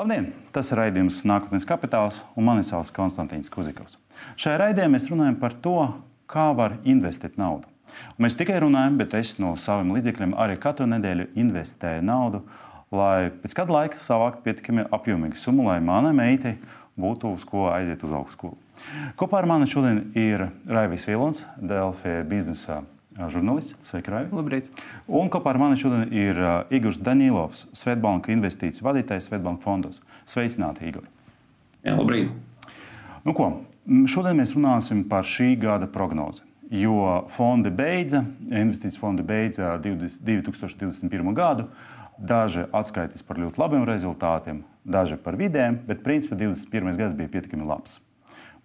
Labdien! Tas ir raidījums Nākotnes kapitāls, un mani sauc Konstantīns Kuzikovs. Šajā raidījumā mēs runājam par to, kā var investēt naudu. Un mēs tikai runājam, bet es no saviem līdzekļiem arī katru nedēļu investēju naudu, lai pēc kāda laika savāktu pietiekami apjomīgu summu, lai manai meitai būtu uz ko aiziet uz augstskolu. Kopā ar mani šodien ir Raivis Vilons, Delfija biznesa žurnālists. Sveiki, Raivi! Labrīt! Un kopā ar mani šodien ir uh, Igors Danilovs, Svetbanka investīciju vadītājs Svetbanka fondos. Sveicināti, Igor! Jā, labrīt! Nu, ko? Šodien mēs runāsim par šī gada prognozi. Jo fondi beidza, investīcijas fondi beidza 2021. gadu. Daži atskaitīs par ļoti labiem rezultātiem, daži par vidējiem, bet principā 21. gads bija pietiekami labs.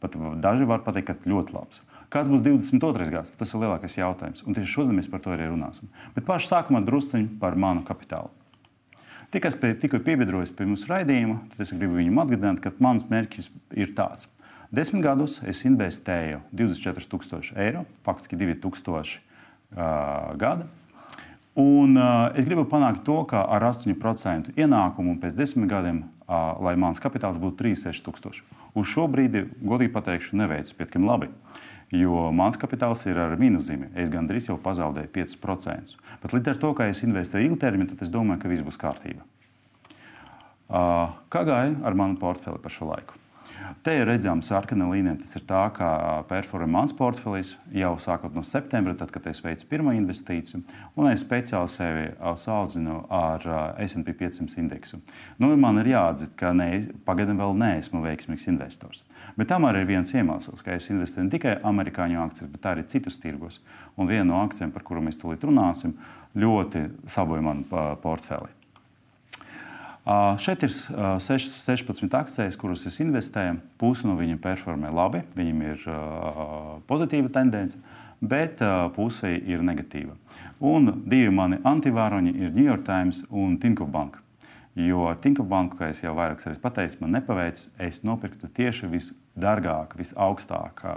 Pat daži var pateikt, ka ļoti labs. Kāds būs 22. gads? Tas ir lielākais jautājums. Un tieši šodien mēs par to arī runāsim. Bet pašā sākumā drusciņi par manu kapitālu. Tikai es tikko piebiedrojos pie mūsu raidījuma, tad es gribu viņam atgādināt, ka mans mērķis ir tāds. Desmit gadus es investēju 24,000 eiro, faktiski 2,000 uh, gada. Un, uh, es gribu panākt to, ka ar 8% ienākumu pēc desmit gadiem, uh, lai mans kapitāls būtu 36,000. Uz šo brīdi, godīgi pateikšu, neveicu pietiekami labi. Uh, jo mans kapitāls ir ar mīnuszīmi. Es gandrīz jau pazaudēju 5%. Bet līdz ar to, ka es investēju ilgtermiņā, tad es domāju, ka viss būs kārtībā. Kā gāja ar manu portfeli par šo laiku? Te ir redzama sarkana līnija. Tas ir tā, kā performē mans portfelis jau sākot no septembra, tad, kad es veicu pirmo investīciju, un es speciāli sevi salīdzinu ar SP 500 indeksu. Nu, man ir jāatzīst, ka ne, pagaidām vēl neesmu veiksmīgs investors. Bet tam arī ir viens iemesls, ka es investēju ne tikai amerikāņu akcijas, bet arī citus tirgus. Un viena no akcijām, par kuru mēs tūlīt runāsim, ļoti saboja manu portfeli. Šeit ir uh, 16 akcijas, kuras es investēju. Puse no viņiem performē labi, viņiem ir pozitīva tendence, bet puse ir negatīva. Un divi mani antivāroņi ir New York Times un Tinkoff Bank. Jo ar Tinkoff Banku, kā jau vairākas reizes pateicu, man nepaveicis. Es nopirku tieši visdārgākā, visaugstākā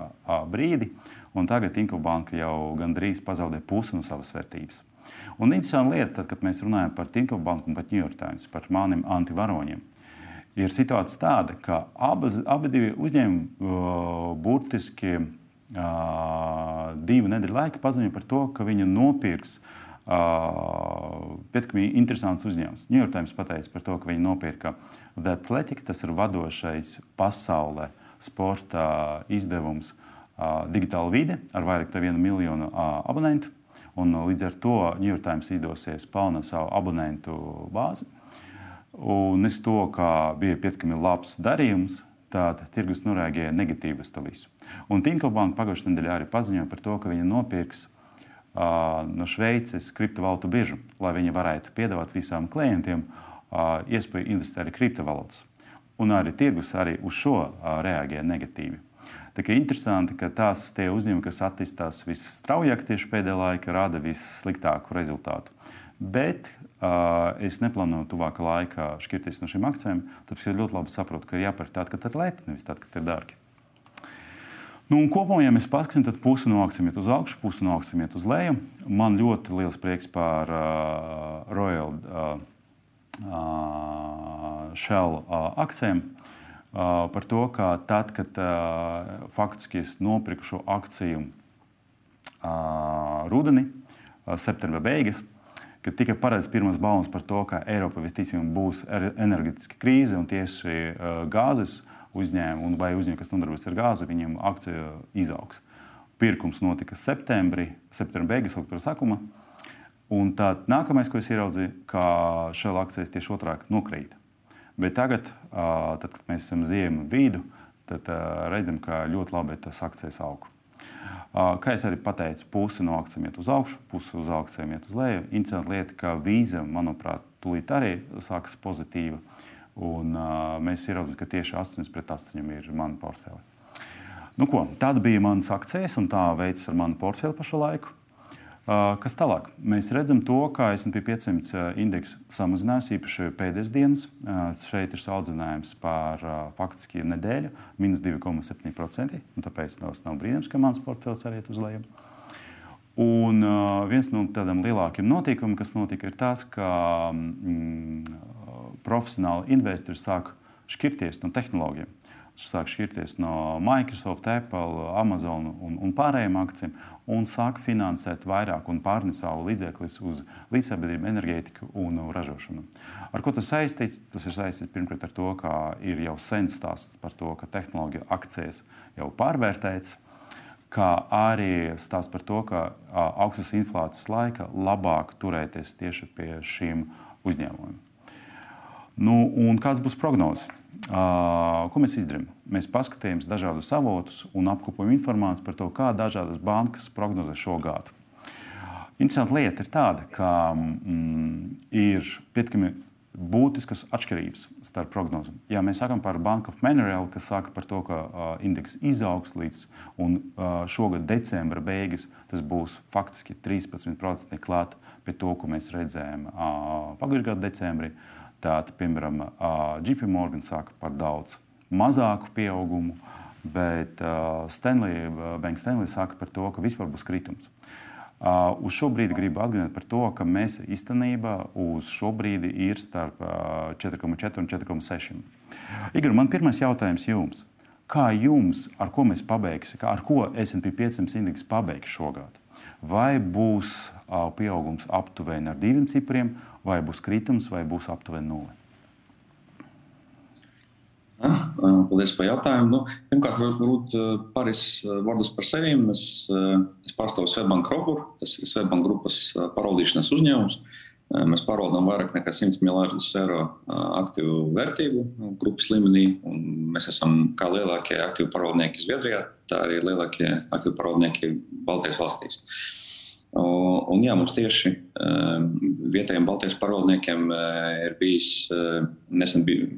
brīdi, un tagad Tinkoff Banka jau gandrīz pazaudē pusi no savas vērtības. Un interesanti lieta, tad, kad mēs runājam par Tinkoff banku un par New York Times, par maniem antivaroņiem, ir situācija tāda, ka abas, abi divi uzņēmumi uh, burtiski uh, divu nedēļu laika paziņoja par to, ka viņi nopirks uh, pietiekami interesants uzņēmums. New York Times pateica par to, ka viņi nopirka The Athletic, tas ir vadošais pasaulē sporta izdevums, digitāla vide ar vairāk kā vienu miljonu abonentu. Un, uh, līdz ar to New York Times izdosies pelnīt savu abonentu bāzi. Un es to, ka bija pietiekami labs darījums, tad tirgus noreaģēja negatīvi uz to visu. Un Tinko Banka pagājušajā nedēļā arī paziņoja par to, ka viņi nopirks uh, no Šveices kriptovalūtu biržu, lai viņi varētu piedāvāt visām klientiem uh, iespēju investēt arī kriptovalūtas. Un arī tirgus arī uz šo uh, reaģēja negatīvi. Tā kā interesanti, ka tās tie uzņēmumi, kas attīstās visstraujāk tieši pēdējā laikā, rada vissliktāku rezultātu. Bet uh, es neplānoju tuvākā laikā šķirties no šīm akcijām, tāpēc es ļoti labi saprotu, ka ir jāpērk tāda, ka ir lēti, nevis tāda, ka ir dārgi. Nu, kopumā, ja mēs paskatāmies, tad pusi no akcijiem iet uz augšu, pusi no akcijiem iet uz leju. Man ļoti liels prieks par uh, Royal uh, uh, Shell uh, akcijiem par to, ka tad, kad faktiski es nopirku šo akciju rudenī, septembra beigas, kad tika paredz pirmās baumas par to, ka Eiropa visticamāk būs enerģetiska krīze un tieši gāzes uzņēmumi vai uzņēmumi, kas nodarbojas ar gāzi, viņiem akcija izaugs. Pirkums notika septembrī, septembra beigas, oktobra sākuma. Un tad nākamais, ko es ieraudzīju, ka šī akcijas tieši otrādi nokrīt. Bet tagad, tad, kad mēs esam ziemu vidu, tad redzam, ka ļoti labi tas akcijas aug. Kā jau arī pateicu, puse no akcijiem iet uz augšu, puse uz akcijiem iet uz leju. Interesanti lieta, ka vīza, manuprāt, tūlīt arī sākas pozitīva. Un, uh, mēs ieraudzījām, ka tieši 8 pret 8 ir mana portfeli. Nu, ko, tāda bija manas akcijas, un tā veids ar manu portfeli pašu laiku. Kas tālāk? Mēs redzam, to, ka SP 500 indeks samazinājās īpaši pēdējās dienas. Šeit ir salīdzinājums par faktiski nedēļu, minus 2,7%. Tāpēc tas nav brīnums, ka mans portfels arī iet uz leju. Un viens no tādiem lielākiem notikumiem, kas notika, ir tas, ka mm, profesionāli investori sāk šķirties no tehnoloģijām sāk šķirties no Microsoft, Apple, Amazon un, un pārējiem akcijiem un sāk finansēt vairāk un pārnest savu līdzekļus uz līdzsabiedrību, enerģētiku un ražošanu. Ar ko tas saistīts? Tas ir saistīts pirmkārt ar to, ka ir jau sen stāsts par to, ka tehnoloģija akcijas jau pārvērtētas, kā arī stāsts par to, ka augstas inflācijas laika labāk turēties tieši pie šīm uzņēmumiem. Nu, kāds būs prognozes? Ko mēs izdarām? Mēs paskatījāmies dažādus avotus un apkopojam informāciju par to, kā dažādas bankas prognozē šo gadu. Interesanta lieta ir tāda, ka mm, ir pietiekami būtiskas atšķirības starp prognozēm. Ja mēs sakām par Bank of Mineral, kas saka par to, ka uh, indeks izaugs līdz un, uh, šogad decembra beigas, tas būs faktiski 13% klāt pie to, ko mēs redzējām uh, pagājušā gada decembrī. Uh, Tātad, piemēram, JP Morgan saka par daudz mazāku pieaugumu, bet Stanley, Banka Stanley saka par to, ka vispār būs kritums. Uh, uz šo brīdi gribu atgādināt par to, ka mēs īstenībā uz šo brīdi ir starp uh, 4,4 un 4,6. Igor, man pirmais jautājums jums. Kā jums, ar ko mēs pabeigsim, ar ko SP 500 indeks pabeigs šogad? Vai būs uh, pieaugums aptuveni ar diviem cipriem, vai būs kritums, vai būs aptuveni nulle. Paldies par jautājumu. Nu, pirmkārt, varbūt pāris vārdus par sevi. Es, es pārstāvu Svetbanku grupu, tas ir Svetbanku grupas pārvaldīšanas uzņēmums. Mēs pārvaldām vairāk nekā 100 miljardus eiro aktīvu vērtību grupas līmenī. Mēs esam kā lielākie aktīvu pārvaldnieki Zviedrijā, tā arī lielākie aktīvu pārvaldnieki Baltijas valstīs. Uh, Un, jā, mums tieši ehm, vietējiem Baltijas pārvaldniekiem eh, ir bijis eh, nesen bija,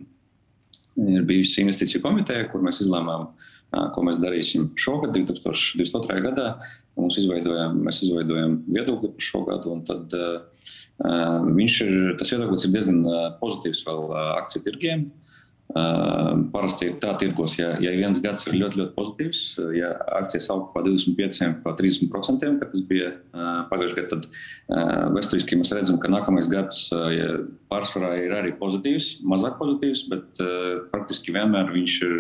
ir bijusi investīciju komiteja, kur mēs izlēmām, eh, ko mēs darīsim šogad, 2022. gadā. Mums izveidojam, mēs izveidojam viedokli par šo gadu, un tad uh, viņš ir, tas viedoklis ir diezgan pozitīvs vēl akciju tirgiem. Parasti ir tā tirgos, ja, ja viens gads ir ļoti, ļoti pozitīvs, ja akcijas aug par 25, par 30%, kad tas bija pagājušajā gadā, tad vēsturiski mēs redzam, ka nākamais gads ja pārsvarā ir arī pozitīvs, mazāk pozitīvs, bet praktiski vienmēr viņš ir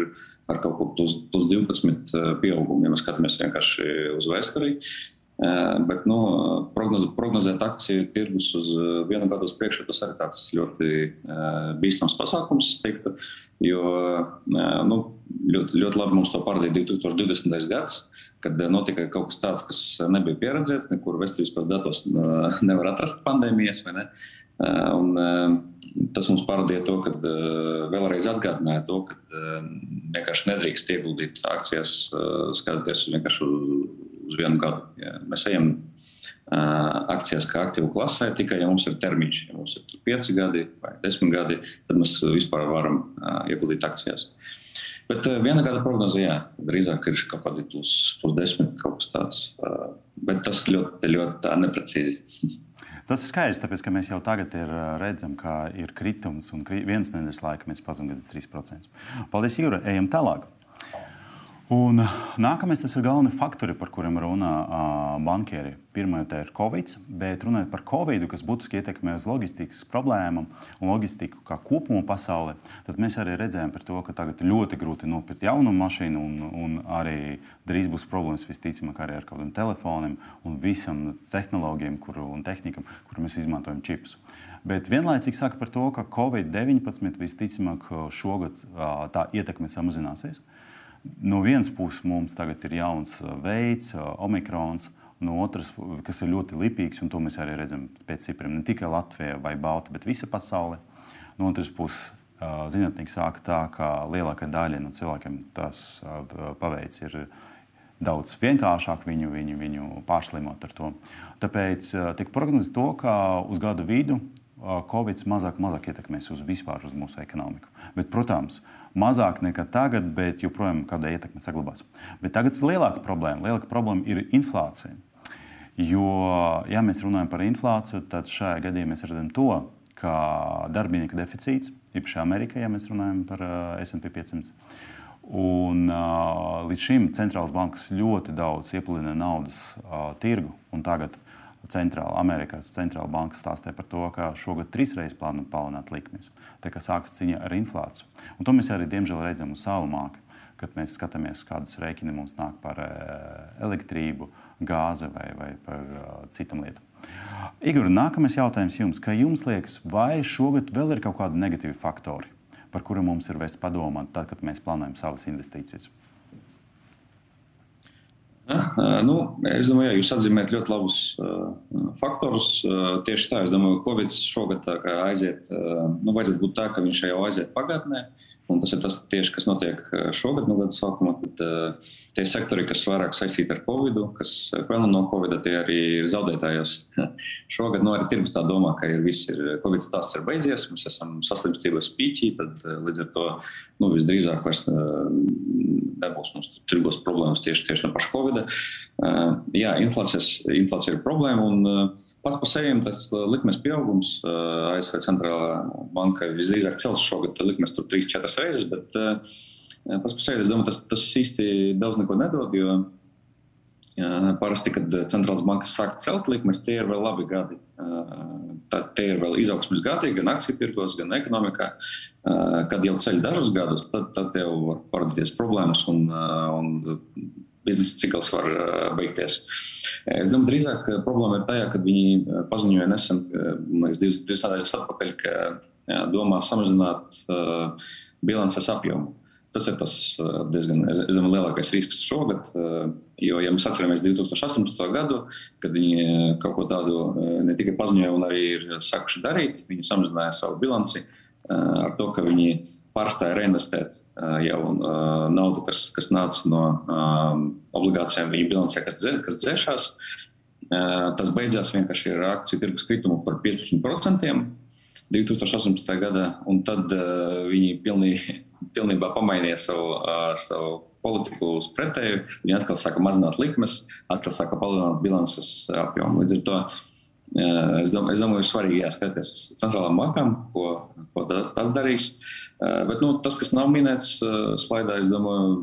ar kaut ko plus, plus 12 pieaugumu, ja mēs skatāmies vienkārši uz vēsturi. Uh, Bet nu, prognoz, prognozēt akciju tirgus uz vienu gadu uz priekšu, tas arī tāds ļoti bīstams pasākums, teiktu, jo nu, ļoti, ļoti labi mums to parādīja 2020. gads, kad notika kaut kas tāds, kas nebija pieredzēts, nekur vēsturiskos datos nevar atrast pandēmijas. Ne? Un, tas mums parādīja to, ka vēlreiz atgādināja to, ka vienkārši nedrīkst ieguldīt akcijās, skatoties vienkārši uz uz vienu gadu. Ja mēs ejam akcijās kā aktīvu klasē, tikai ja mums ir termiņš, ja mums ir 5 gadi vai 10 gadi, tad mēs vispār varam ieguldīt akcijās. Bet viena gada prognoze, jā, drīzāk ir kaut kādi plus, plus 10, kaut kas tāds. Bet tas ļoti, ļoti neprecīzi. Tas ir skaidrs, tāpēc ka mēs jau tagad redzam, ka ir kritums un kri, viens nedēļas laika mēs pazudām 3%. Paldies, Jūra! Ejam tālāk! Un nākamais tas ir galvenie faktori, par kuriem runā uh, bankieri. Pirmā ir Covid, bet runājot par Covid, kas būtiski ietekmē uz loģistikas problēmām un loģistiku kā kopumu pasaulē, tad mēs arī redzējām, to, ka tagad ļoti grūti nopirkt jaunu mašīnu, un, un arī drīz būs problēmas visticamāk arī ar kādiem telefoniem un visam tehnoloģiem kuru, un tehnikam, kur mēs izmantojam čipus. Bet vienlaicīgi saka par to, ka Covid-19 visticamāk šogad uh, tā ietekme samazināsies. Uh, no vienas puses mums tagad ir jauns uh, veids, uh, omikrons. No otras, kas ir ļoti lipīgs, un to mēs arī redzam pēc cipriem, ne tikai Latvijā vai Baltijā, bet visa pasaule. No otras puses, uh, zinātnīgi saka tā, ka lielākā daļa no cilvēkiem tas paveids ir daudz vienkāršāk viņu, viņu, viņu pārslimot ar to. Tāpēc tiek prognozēts to, ka uz gada vidu Covid mazāk, mazāk ietekmēs uz vispār uz mūsu ekonomiku. Bet, protams, uh, mazāk nekā tagad, bet joprojām kāda ietekme saglabās. Bet tagad ir lielāka problēma. Lielāka problēma ir inflācija. Jo, ja mēs runājam par inflāciju, tad šajā gadījumā mēs redzam to, ka darbinieku deficīts, īpaši Amerikā, ja mēs runājam par uh, SP 500. Un, uh, līdz šim centrālās bankas ļoti daudz iepludina naudas uh, tirgu, un tagad centrāla, Amerikas centrāla banka stāstīja par to, ka šogad trīs reizes plāno palielināt likmes. Tā kā sākas cīņa ar inflāciju. Un to mēs arī diemžēl redzam uz savu māku, kad mēs skatāmies, kādas rēķini mums nāk par elektrību, gāzi vai, vai par citām lietām. Igor, nākamais jautājums jums. Kā jums liekas, vai šogad vēl ir kaut kādi negatīvi faktori, par kuriem mums ir vērts padomāt, tad, kad mēs plānojam savas investīcijas? Ja, nu, es domāju, ka jūs atzīmējat ļoti labus uh, faktorus. Uh, tieši tā, es domāju, ka Covid šogad aiziet, uh, nu, vajadzētu būt tā, ka viņš jau aiziet pagātnē. Un tas ir tas tieši, kas notiek šogad, no gada sākuma. Tad, uh, tie sektori, kas vairāk saistīti ar Covid, kas pelna no Covid, tie arī ir zaudētājos. Šogad no nu, arī tirgus tā domā, ka ir viss ir Covid stāsts ir beidzies, mēs esam saslimstības pīķī, tad līdz ar to nu, visdrīzāk vairs nebūs mums tirgos problēmas tieši, tieši no paša Covid. Jā, inflācija ir problēma. Un, Pats par sevi tas likmes pieaugums ASV centrālā banka visdrīzāk cels šogad likmes tur 3-4 reizes, bet uh, Pats par sevi, es domāju, tas, tas īsti daudz neko nedod, jo parasti, kad centrālās bankas sāk celt likmes, tie ir vēl labi gadi. Tad tie ir vēl izaugsmes gadi, gan akciju tirgos, gan ekonomikā. Kad jau ceļ dažus gadus, tad, tad jau var parādīties problēmas un, un biznesa cikls var beigties. Es domāju, drīzāk problēma ir tajā, ka viņi paziņoja nesen, liekas, divas, divas nedēļas atpakaļ, ka jā, domā samazināt uh, bilances apjomu. Tas ir tas diezgan domāju, lielākais risks šogad. Jo, ja mēs atceramies 2018. gadu, kad viņi kaut ko tādu ne tikai paziņoja, bet arī ir sākuši darīt, viņi samazināja savu bilanci ar to, ka viņi pārstāja reinvestēt jau naudu, kas, kas nāca no obligācijām viņu bilancē, kas, dzē, kas dzēšās. Tas beidzās vienkārši ar akciju tirgus kritumu par 15%. 2018. gadā, un tad uh, viņi pilnīgi, pilnībā pamainīja savu, uh, savu politiku uz pretēju. Viņi atkal sāka mazināt likmes, atkal sāka palielināt bilances apjomu. Līdz ar to uh, es domāju, es domāju ir svarīgi jāskaties uz centrālām bankām, ko, ko tas, tas darīs. Bet nu, tas, kas nav minēts slaidā, es domāju,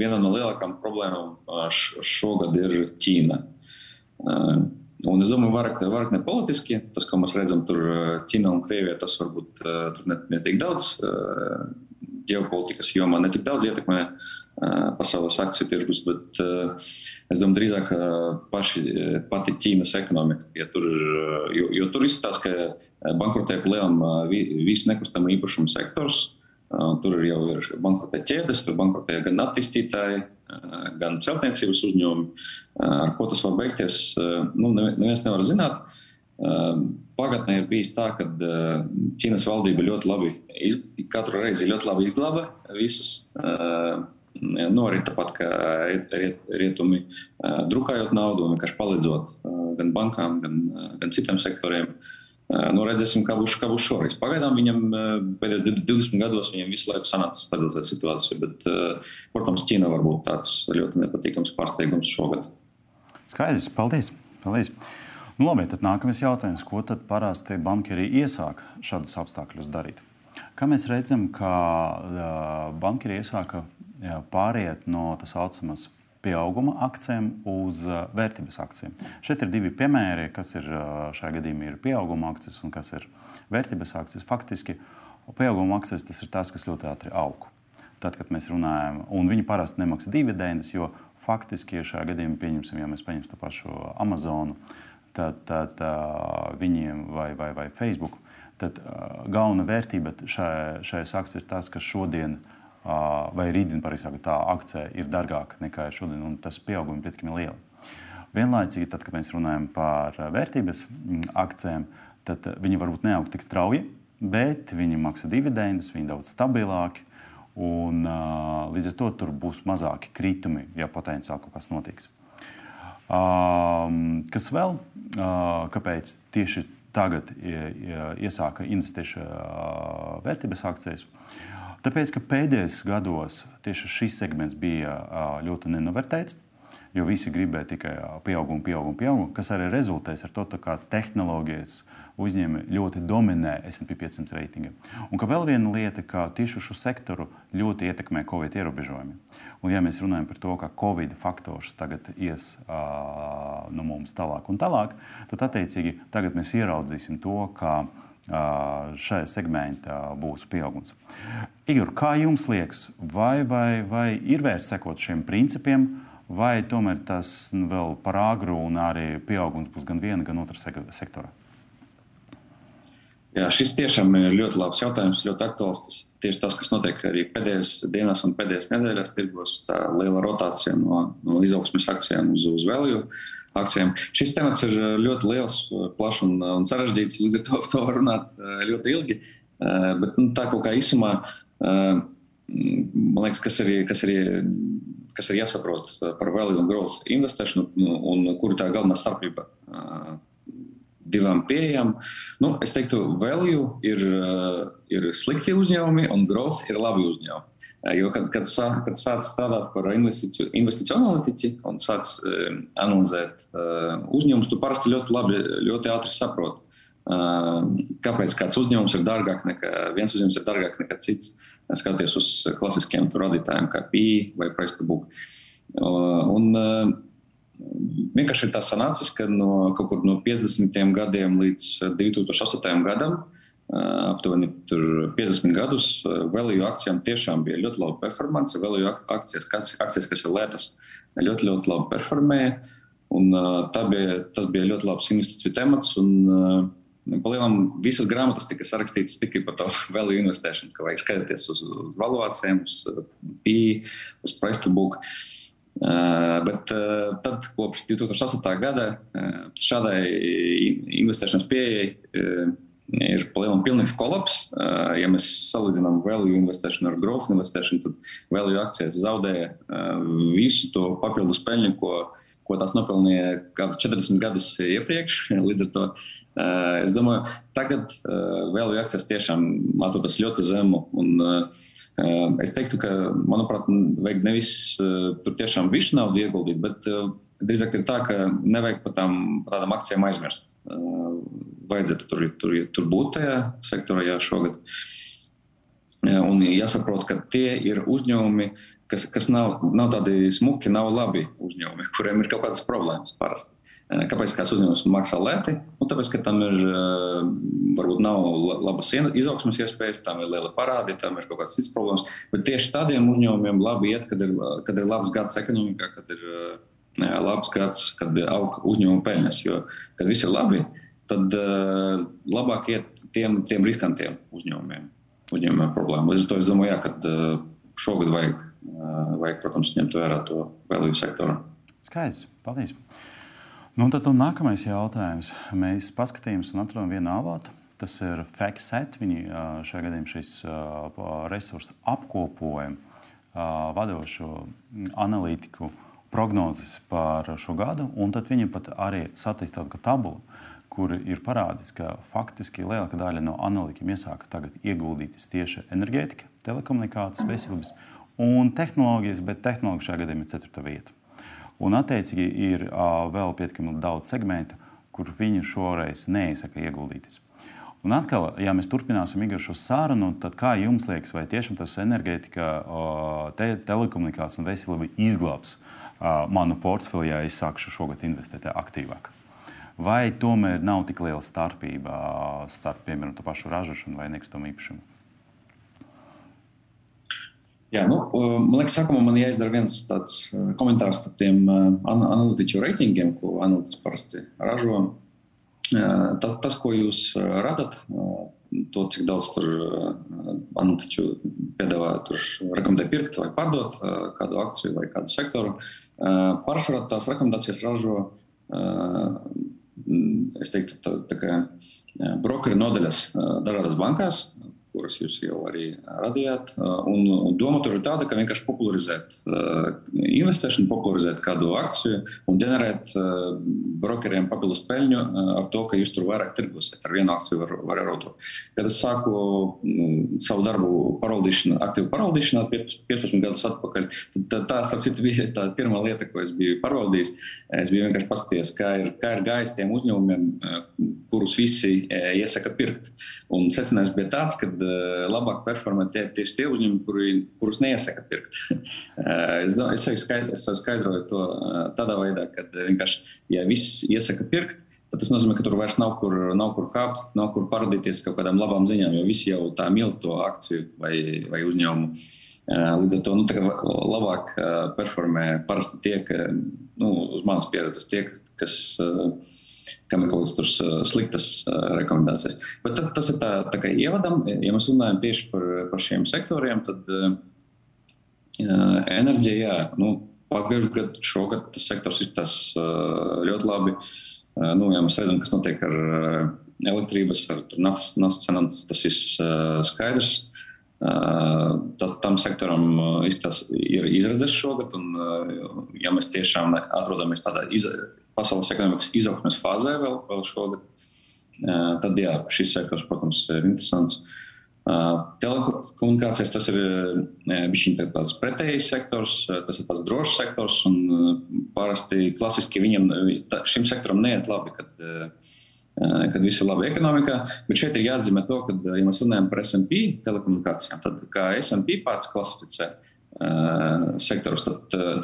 viena no lielākām problēmām šogad ir Ķīna. Un es domāju, vairāk, vairāk ne politiski. Tas, ko mēs redzam tur Ķīnā un Krievijā, tas varbūt tur ne, ne daudz ģeopolitikas jomā, ne tik daudz ietekmē pasaules akciju tirgus, bet es domāju, drīzāk paši, pati Ķīnas ekonomika. Ja tur, jo, jo tur izskatās, ka bankrotē pa lielam visu nekustamo īpašumu sektors. Tur jau ir bankrotē ķēdes, tur bankrotē gan attīstītāji, gan celtniecības uzņēmumi. Ar ko tas var beigties, nu, neviens nevar zināt. Pagātnē ir bijis tā, ka Ķīnas valdība ļoti labi, katru reizi ļoti labi izglāba visus. Nu, arī tāpat kā riet, rietumi, drukājot naudu un vienkārši palīdzot gan bankām, gan, gan citiem sektoriem. Nu, redzēsim, kā būs, kā būs šoreiz. Pagaidām viņam pēdējos 20 gados viņam visu laiku sanāca stabilizēt situāciju, bet, protams, Ķīna var būt tāds ļoti nepatīkams pārsteigums šogad. Skaidrs, paldies! paldies. Nu, labi, tad nākamais jautājums. Ko tad parasti bankieri iesāk šādus apstākļus darīt? Kā mēs redzam, ka bankieri iesāka pāriet no tā saucamas pieauguma akcijiem uz uh, vērtības akcijiem. Šeit ir divi piemēri, kas ir uh, šajā gadījumā ir pieauguma akcijas un kas ir vērtības akcijas. Faktiski pieauguma akcijas tas ir tas, kas ļoti ātri aug. Tad, kad mēs runājam, un viņi parasti nemaksā dividendes, jo faktiski, šajā gadījumā pieņemsim, ja mēs paņemsim to pašu Amazonu, tad, tad uh, viņiem vai, vai, vai Facebook, tad galvenā vērtība šai, šajās akcijās ir tas, ka šodien uh, vai rītdien, pareizāk, tā akcija ir dārgāka nekā ir šodien, un tas pieaugums ir pietiekami liels. Vienlaicīgi, tad, kad mēs runājam par vērtības akcijiem, tad viņi varbūt neaug tik strauji, bet viņi maksā dividendus, viņi daudz stabilāki. Un, uh, līdz ar to tur būs mazāki kritumi, ja potenciāli kaut kas notiks. Um, kas vēl? Uh, kāpēc tieši tagad iesāka investēt uh, vērtības akcijas? Uh, Tāpēc, ka pēdējos gados tieši šis segments bija ļoti nenovērtēts, jo visi gribēja tikai pieaugumu, pieaugumu, pieaugumu, kas arī rezultēs ar to, ka tehnoloģijas uzņēmumi ļoti dominē SP 500 reitingā. Un vēl viena lieta, ka tieši šo sektoru ļoti ietekmē Covid ierobežojumi. Un, ja mēs runājam par to, ka Covid faktors tagad ies uh, no mums tālāk un tālāk, tad attiecīgi tagad mēs ieraudzīsim to, ka šajā segmentā būs pieaugums. Igor, kā jums liekas, vai, vai, vai ir vērts sekot šiem principiem, vai tomēr tas vēl par agru un arī pieaugums būs gan viena, gan otra sektora? Jā, šis tiešām ir ļoti labs jautājums, ļoti aktuāls. Tas tieši tas, kas notiek arī pēdējās dienās un pēdējās nedēļās, tirgos tā liela rotācija no, no izaugsmes akcijām uz, uz value akcijām. Šis temats ir ļoti liels, plašs un, un sarežģīts. Līdz ar to, to var runāt eh, ļoti ilgi. Eh, bet nu, tā kaut kā īsumā, eh, man liekas, kas ir, kas ir, kas ir jāsaprot par value un growth investēšanu un, un kur tā galvenā starpība divām pieejām. Nu, es teiktu, value ir, eh, ir slikti uzņēmumi un growth ir labi uzņēmumi. Eh, jo, kad, kad, sā, kad sāc strādāt par investīciju, investīciju analītiķi un sāc uh, analizēt uh, uzņēmumus, tu parasti ļoti labi, ļoti ātri saproti, uh, kāpēc kāds uzņēmums ir dārgāk nekā viens uzņēmums ir dārgāk nekā cits. Skatoties uz klasiskiem radītājiem, kā PI vai price to book. Uh, un, uh, vienkārši ir tā sanācis, ka no kaut kur no 50. gadiem līdz 2008. gadam, aptuveni 50 gadus, value akcijām tiešām bija ļoti laba performance. Value akcijas, akcijas kas ir lētas, ļoti, ļoti labi performēja. Un, bija, tas bija ļoti labs investīciju temats. Un, Palielinām, visas grāmatas tika sarakstītas tikai par to value investēšanu, ka vajag skatīties uz, uz valuācijām, uz PI, uz price to book. Uh, bet uh, tad, kopš 2008. gada, uh, šādai investēšanas pieejai ir pilnīgs kolaps. Ja mēs salīdzinām value investēšanu ar growth investēšanu, tad value akcijas zaudēja visu to papildus peļņu, ko, ko tās nopelnīja kādus 40 gadus iepriekš. Līdz ar to es domāju, tagad value akcijas tiešām atrodas ļoti zemu. Un, Ehm, es teiktu, ka, manuprāt, vajag nevis eh, tur tiešām visu naudu ieguldīt, bet eh, drīzāk ir tā, ka nevajag par tām, par tādām akcijām aizmirst. Vajadzētu tur, tur, tur būt tajā sektorā jā, šogad. Un jāsaprot, ka tie ir uzņēmumi, kas, kas nav, nav tādi smuki, nav labi uzņēmumi, kuriem ir kaut kādas problēmas parasti. Eh, kāpēc kāds uzņēmums maksā lēti? Nu, tāpēc, ka tam ir eh, varbūt nav labas izaugsmas iespējas, tam ir liela parādi, tam ir kaut kādas citas problēmas. Bet tieši tādiem uzņēmumiem labi iet, kad ir, kad ir labs gads ekonomikā, kad ir eh, labs gads, kad aug uzņēmuma peļņas. Jo, kad viss ir labi, tad labāk iet tiem, tiem riskantiem uzņēmumiem, uzņēmumiem problēmu. Līdz ar to es domāju, jā, ka uh, šogad vajag, vajag, protams, ņemt vērā to vēlību sektoru. Skaidrs, paldies! Nu, tad nākamais jautājums. Mēs paskatījāmies un atradām vienu avotu. Tas ir FactSet. Viņi šajā gadījumā šis resurss apkopoja vadošo analītiku prognozes par šo gadu. Tad viņi pat arī sataisīja tādu tabulu, kur ir parādīts, ka faktiski lielākā daļa no analītiķiem iesāka tagad ieguldīties tieši enerģētika, telekomunikācijas, veselības un tehnoloģijas, bet tehnoloģija šajā gadījumā ir ceturta vieta. Un, attiecīgi, ir uh, vēl pietiekami daudz segmentu, kur viņi šoreiz neizsaka ieguldīties. Un atkal, ja mēs turpināsim šo sarunu, tad kā jums liekas, vai tiešām tas enerģētika, te, telekomunikācija un veselība izglābs manu portfeli, ja es sākšu šogad investēt aktīvāk? Vai tomēr nav tik liela starpība starp, piemēram, to pašu ražošanu vai nekustamo īpašumu? Jā, nu, man liekas, sākumā man jāizdara viens tāds komentārs par tiem analītiķu reitingiem, ko analītiķis parasti ražo. Tas, tas, ko jūs radat, to, cik daudz tur analītiķu piedāvā, tur rekomendē pirkt vai pārdot kādu akciju vai kādu sektoru, pārsvarā tās rekomendācijas ražo, es teiktu, tā, tā kā brokeri nodaļas dažādās bankās, kuras jūs jau arī radījāt. Un, un doma tur ir tāda, ka vienkārši popularizēt uh, investēšanu, popularizēt kādu akciju un ģenerēt uh, brokeriem papildus peļņu uh, ar to, ka jūs tur vairāk tirgosiet ar vienu akciju vai, vai ar otru. Kad es sāku mm, savu darbu paraldīšanā, aktīvu paraldīšanā 15 gadus atpakaļ, tad tā starp citu bija tā pirmā lieta, ko es biju pārbaudījis. Es biju vienkārši paskatījies, kā ir, kā ir gājis tiem uzņēmumiem, kurus visi iesaka pirkt. Un secinājums bija tāds, ka labāk performē tie, tieši tie uzņēmumi, kuri, kurus neiesaka pirkt. es, es, skaidroju, es skaidroju to tādā veidā, ka vienkārši, ja viss iesaka pirkt, tad tas nozīmē, ka tur vairs nav kur, nav kur kāpt, nav kur parādīties kaut kādām labām ziņām, jo visi jau tā mīl to akciju vai, vai uzņēmumu. Līdz ar to nu, labāk performē parasti tie, ka, nu, uz manas pieredzes, tie, kas, kam ir kaut kādas sliktas rekomendācijas. Bet tas, tas ir tā, tā kā ievadam, ja mēs runājam tieši par, par šiem sektoriem, tad uh, enerģija, jā, nu, pagājušajā gadā, šogad tas sektors izskatās uh, ļoti labi. Uh, nu, ja mēs redzam, kas notiek ar elektrības, ar naftas, naftas cenām, tas viss skaidrs. Tas, tam sektoram izskatās, ir izredzes šogad, un ja mēs tiešām atrodamies tādā iz, pasaules ekonomikas izaugsmes fāzē vēl, vēl šogad, tad jā, šis sektors, protams, ir interesants. Telekomunikācijas tas ir bijis tāds pretējs sektors, tas ir pats drošs sektors, parasti klasiski viņam, šim sektoram neiet labi, kad kad viss ir labi ekonomikā. Bet šeit ir jāatzīmē to, ka, ja mēs runājam par SP telekomunikācijām, tad kā SP pats klasificē uh, sektorus, tad uh,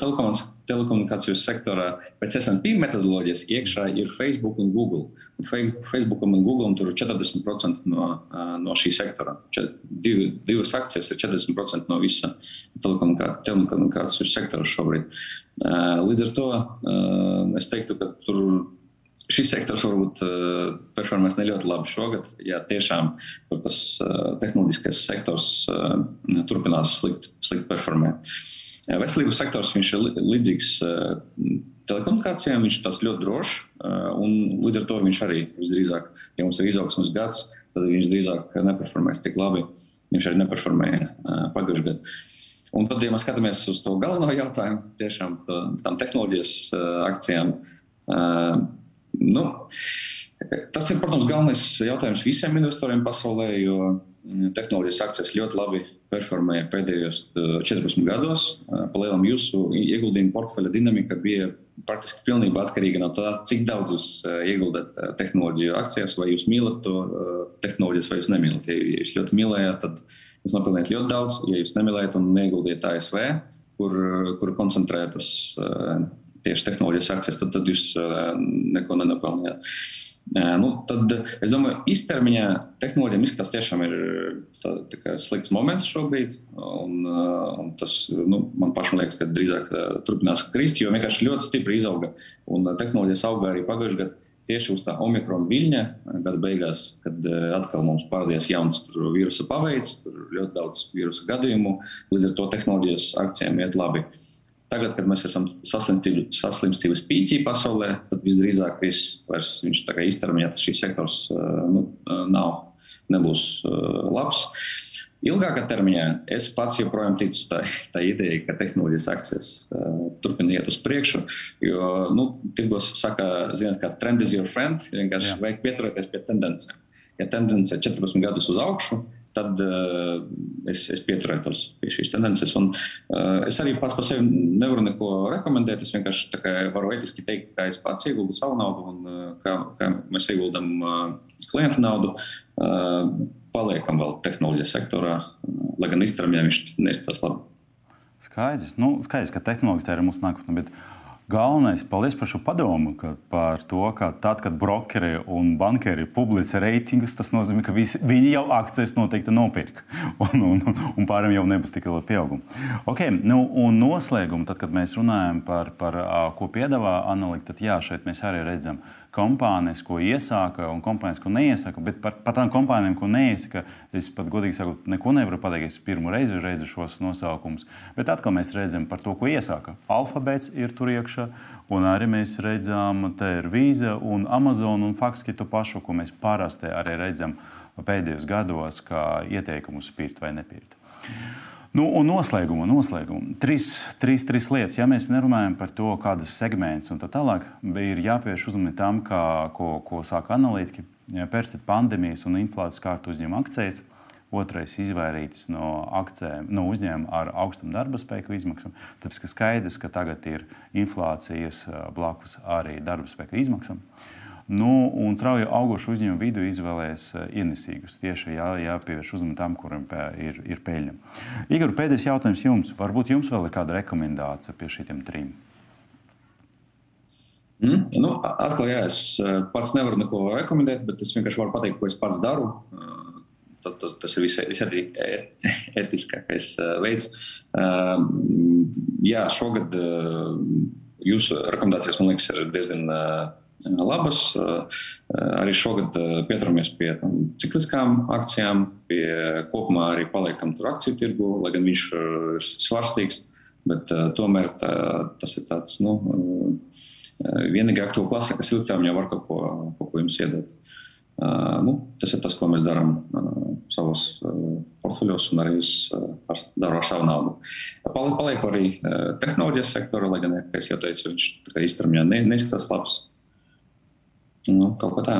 telekomunikāciju sektorā pēc SP metodoloģijas iekšā ir Facebook un Google. Un Facebook un Google tur ir 40% no, uh, no šī sektora. Div, divas akcijas ir 40% no visa telekomunikāciju sektora šobrīd. Līdz ar to es teiktu, ka tur Šis sektors varbūt uh, performēs ne ļoti labi šogad. Ja tiešām tas uh, tehnoloģiskais sektors uh, turpinās slikt, slikt performēt. Uh, veselības sektors ir līdzīgs uh, telekomunikācijām, viņš ir ļoti drošs. Uh, un līdz ar to viņš arī visdrīzāk, ja mums ir izaugsmes gads, tad viņš drīzāk neperformēs tik labi. Viņš arī neperformēja uh, pagājušajā gadā. Un tad, ja mēs skatāmies uz to galveno jautājumu, tiešām tā, tām tehnoloģijas uh, akcijām. Uh, Nu, tas ir, protams, galvenais jautājums visiem investoriem pasaulē, jo mm, tehnoloģijas akcijas ļoti labi performēja pēdējos 14 gados. Palielam jūsu ieguldījumu portfeļa dinamika bija praktiski pilnībā atkarīga no tā, cik daudz jūs ieguldat tehnoloģiju akcijās, vai jūs mīlat to tehnoloģijas, vai jūs nemīlat. Ja jūs ļoti mīlējāt, tad jūs nopelnījāt ļoti daudz. Ja jūs nemīlējat un neieguldījat ASV, kur, kur koncentrētas tieši tehnoloģijas akcijas, tad, tad jūs neko nenopelnījāt. Nu, tad es domāju, īstermiņā tehnoloģijām izskatās tiešām ir tā, tā slikts moments šobrīd. Un, un tas nu, man pašam liekas, ka drīzāk turpinās krist, jo vienkārši ļoti stipri izauga. Un tehnoloģijas auga arī pagājušajā gadā tieši uz tā omikrona viļņa, gada beigās, kad atkal mums parādījās jauns vīrusa paveids, tur ļoti daudz vīrusu gadījumu. Līdz ar to tehnoloģijas akcijiem iet labi. Uh, Tagad, kad mēs esam saslimstības pīķī pasaulē, tad visdrīzāk viss vairs viņš tā kā īstermiņā šīs sektors nu, nav, nebūs labs. Ilgākā termiņā es pats joprojām ticu tā, tā ideja, ka tehnoloģijas akcijas uh, turpina iet uz priekšu. Jo, nu, tirgos saka, zināt, ka trend is your friend. Vienkārši vajag pieturēties pie tendencēm. Ja tendence ir 14 gadus uz augšu, tad uh, es, es pieturētos pie šīs tendences. Un, uh, es arī pats par sevi nevaru neko rekomendēt. Es vienkārši varu etiski teikt, ka es pats ieguldu savu naudu un uh, kā, kā mēs ieguldam uh, klienta naudu. Uh, paliekam vēl tehnoloģija sektorā, lai gan izstrādājumiem viņš neizskatās labi. Skaidrs, nu, skaidrs, ka tehnoloģija ir mūsu nākotne. Bet... Galvenais, paldies par šo padomu, ka par to, ka tad, kad brokeri un bankeri publicē reitingus, tas nozīmē, ka visi, viņi jau akcijas noteikti nopirka. Un, un, un pārējiem jau nebūs tik liela pieauguma. Okay, nu, un noslēgumu, tad, kad mēs runājam par, par ko piedāvā analītika, tad jā, šeit mēs arī redzam, ka kompānijas, ko iesāka un kompānijas, ko neiesāka. Bet par, par tām kompānijām, ko neiesāka, es pat godīgi sakot, neko nevaru pateikt. Es pirmo reizi redzu šos nosaukumus. Bet atkal mēs redzam par to, ko iesāka. Alfabēts ir tur iekšā. Un arī mēs redzam, te ir vīza un Amazon un faktiski to pašu, ko mēs parasti arī redzam pēdējos gados, kā ieteikumu spirt vai nepirt. Nu, un noslēguma, noslēguma. Trīs, trīs, trīs lietas. Ja mēs nerunājam par to, kādas segments un tā tālāk, ir jāpievērš uzmanība tam, kā, ko, ko saka analītiķi. Pērstat pandēmijas un inflācijas kārtu uzņēmuma akcijas. Otrais - izvairīties no, akcēm, no uzņēmuma ar augstām darba spēku izmaksām. Tāpēc, ka skaidrs, ka tagad ir inflācijas blakus arī darba spēka izmaksām. Nu, un strauji augošu uzņēmumu vidū izvēlēs ienesīgus. Tieši jā, jāpievērš uzmanību tam, kuram ir, ir peļņa. Igor, pēdējais jautājums jums. Varbūt jums vēl ir kāda rekomendācija pie šiem trim? Mm, nu, atkal, jā, es pats nevaru neko rekomendēt, bet es vienkārši varu pateikt, ko es pats daru. Tas, tas, tas ir visai, visai etiskākais veids. Jā, šogad jūsu rekomendācijas, man liekas, ir diezgan labas. Arī šogad pieturamies pie cikliskām akcijām, pie kopumā arī paliekam tur akciju tirgu, lai gan viņš ir svarstīgs. Bet tomēr tā, tas ir tāds nu, vienīgā aktuāla klase, kas ilgtermiņā var kaut ko, kaut ko jums iedot. Nu, tas ir tas, ko mēs darām savos portfeļos, un arī es daru ar savu naudu. Palieku arī tehnoloģijas sektorā, lai gan, kā jau teicu, viņš ne, neizskatās labs. Nu, kaut kā tā.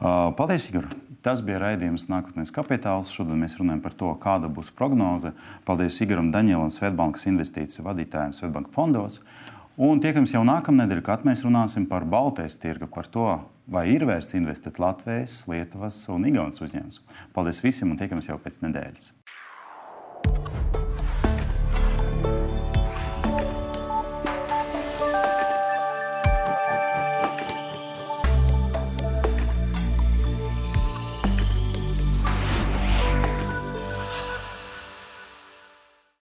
Uh, paldies, Igor! Tas bija raidījums Nākotnes kapitāls. Šodien mēs runājam par to, kāda būs prognoze. Paldies Igoram Danielam, Svetbankas investīciju vadītājiem Svetbanka fondos. Un tiekamies jau nākamnedēļ, kad mēs runāsim par Baltijas tirgu, par to, vai ir vērts investēt Latvijas, Lietuvas un Igaunijas uzņēmumus. Paldies visiem un tiekamies jau pēc nedēļas!